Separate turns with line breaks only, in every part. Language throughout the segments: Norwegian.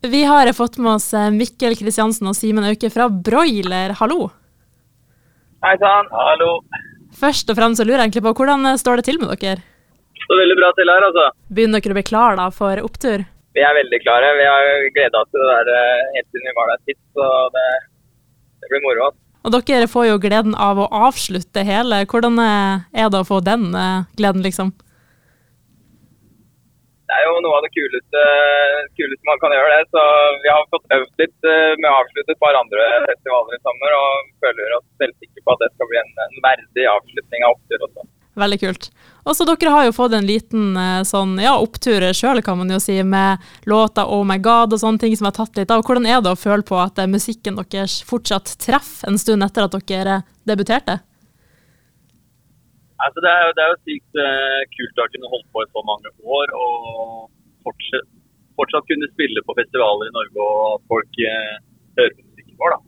Vi har fått med oss eh, Mikkel Kristiansen og Simen Auke fra Broiler. Hallo.
Hei sann.
Hallo.
Først og fremst så lurer jeg egentlig på hvordan eh, står det til med dere?
Det står veldig bra til her, altså.
Begynner dere å bli klar da for opptur?
Vi er veldig klare. Vi har gleda oss til det der eh, helt siden vi var der sist, så det, det blir moro. altså.
Og dere får jo gleden av å avslutte hele. Hvordan er det å få den gleden, liksom?
Er jo noe av det kuleste, kuleste man kan gjøre. det, så Vi har fått øvd litt eh, med å avslutte et par andre festivaler i sommer, og føler oss selvsikre på at det skal bli en, en verdig avslutning av opptur også.
Veldig kult. Og så dere har jo fått en liten eh, sånn, ja, opptur sjøl, kan man jo si, med låta Oh My God og sånne ting som har tatt litt av. Hvordan er det å føle på at eh, musikken deres fortsatt treffer en stund etter at dere debuterte?
Altså, det, er, jo- det er jo sykt uh, kult å ha kunnet holdt på i så mange år og fortsatt, fortsatt kunne spille på festivaler i Norge og at folk uh, hører på musikken vår. da.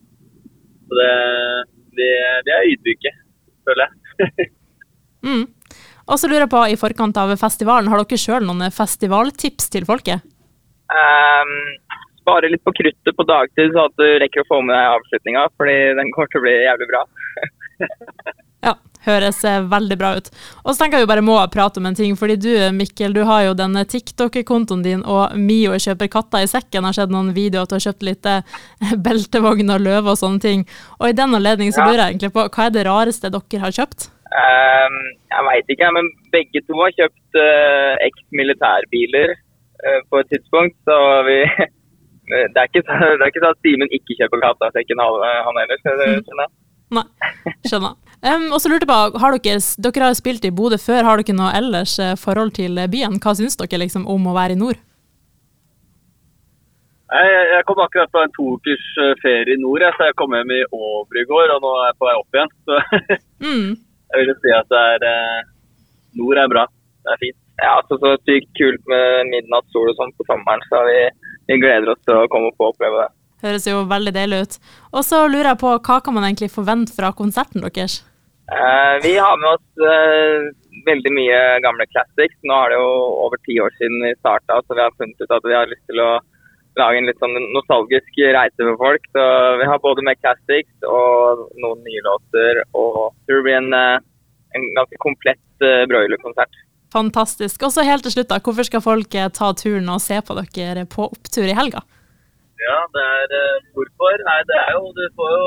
Så det, det, det er ydmyke, føler jeg.
Mm. Og så lurer jeg på, i forkant av festivalen, har dere sjøl noen festivaltips til folket?
Um, spare litt på kruttet på dagtid, så at du rekker å få med deg avslutninga, fordi den kommer til å bli jævlig bra.
Høres eh, veldig bra ut. Og så tenker jeg jo bare må prate om en ting, fordi du Mikkel, du har jo denne TikTok-kontoen din, og Mio kjøper katta i sekken. Har sett noen videoer at du har kjøpt litt eh, beltevogn og løve og sånne ting. Og i den anledning så lurer jeg egentlig på, hva er det rareste dere har kjøpt?
Um, jeg veit ikke, men begge to har kjøpt uh, eks-militærbiler uh, på et tidspunkt, så vi det er, ikke, det er ikke sånn at Simen ikke kjøper katta i sekken han heller. skjønner jeg.
Nei, skjønner. Um, og så lurte jeg på, har dere, dere har spilt i Bodø før, har dere noe ellers eh, forhold til eh, byen? Hva syns dere liksom om å være i nord?
Jeg, jeg kom akkurat fra en to ukers eh, ferie i nord, jeg, så jeg kom hjem i Åbru i går, og nå er jeg på vei opp igjen. Så
Mm.
jeg vil si at det er, nord er bra. Det er fint.
Ja, altså så sykt kult med midnattssol og sånn på sommeren, så vi, vi gleder oss til å komme opp og oppleve det.
Høres jo veldig deilig ut. Og så lurer jeg på, hva kan man egentlig forvente fra konserten deres?
Eh, vi har med oss eh, veldig mye gamle classics. Nå er det jo over ti år siden vi starta, så vi har funnet ut at vi har lyst til å lage en litt sånn nostalgisk reise for folk. Så vi har både med classics og noen nye låter. Og det blir en, eh, en ganske komplett uh, broilerkonsert.
Fantastisk. Og så helt til slutt, da, hvorfor skal folk ta turen og se på dere på opptur i helga?
Ja, det er eh, hvorfor? Nei, det er jo Du får jo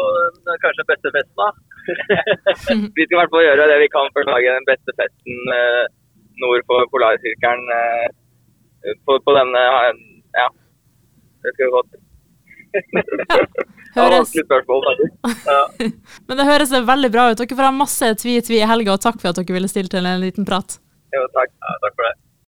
kanskje beste festen, da.
Vi skal i hvert fall gjøre det vi kan for å lage den beste festen eh, nord for polarsirkelen eh, på, på denne eh, Ja, det skal vi få til. Det
Høres,
vanskelig spørsmål. Ja.
men det høres veldig bra ut. Dere får ha masse tvi-tvi i helga, og takk for at dere ville stille til en liten prat.
Jo, takk.
Ja, takk for det.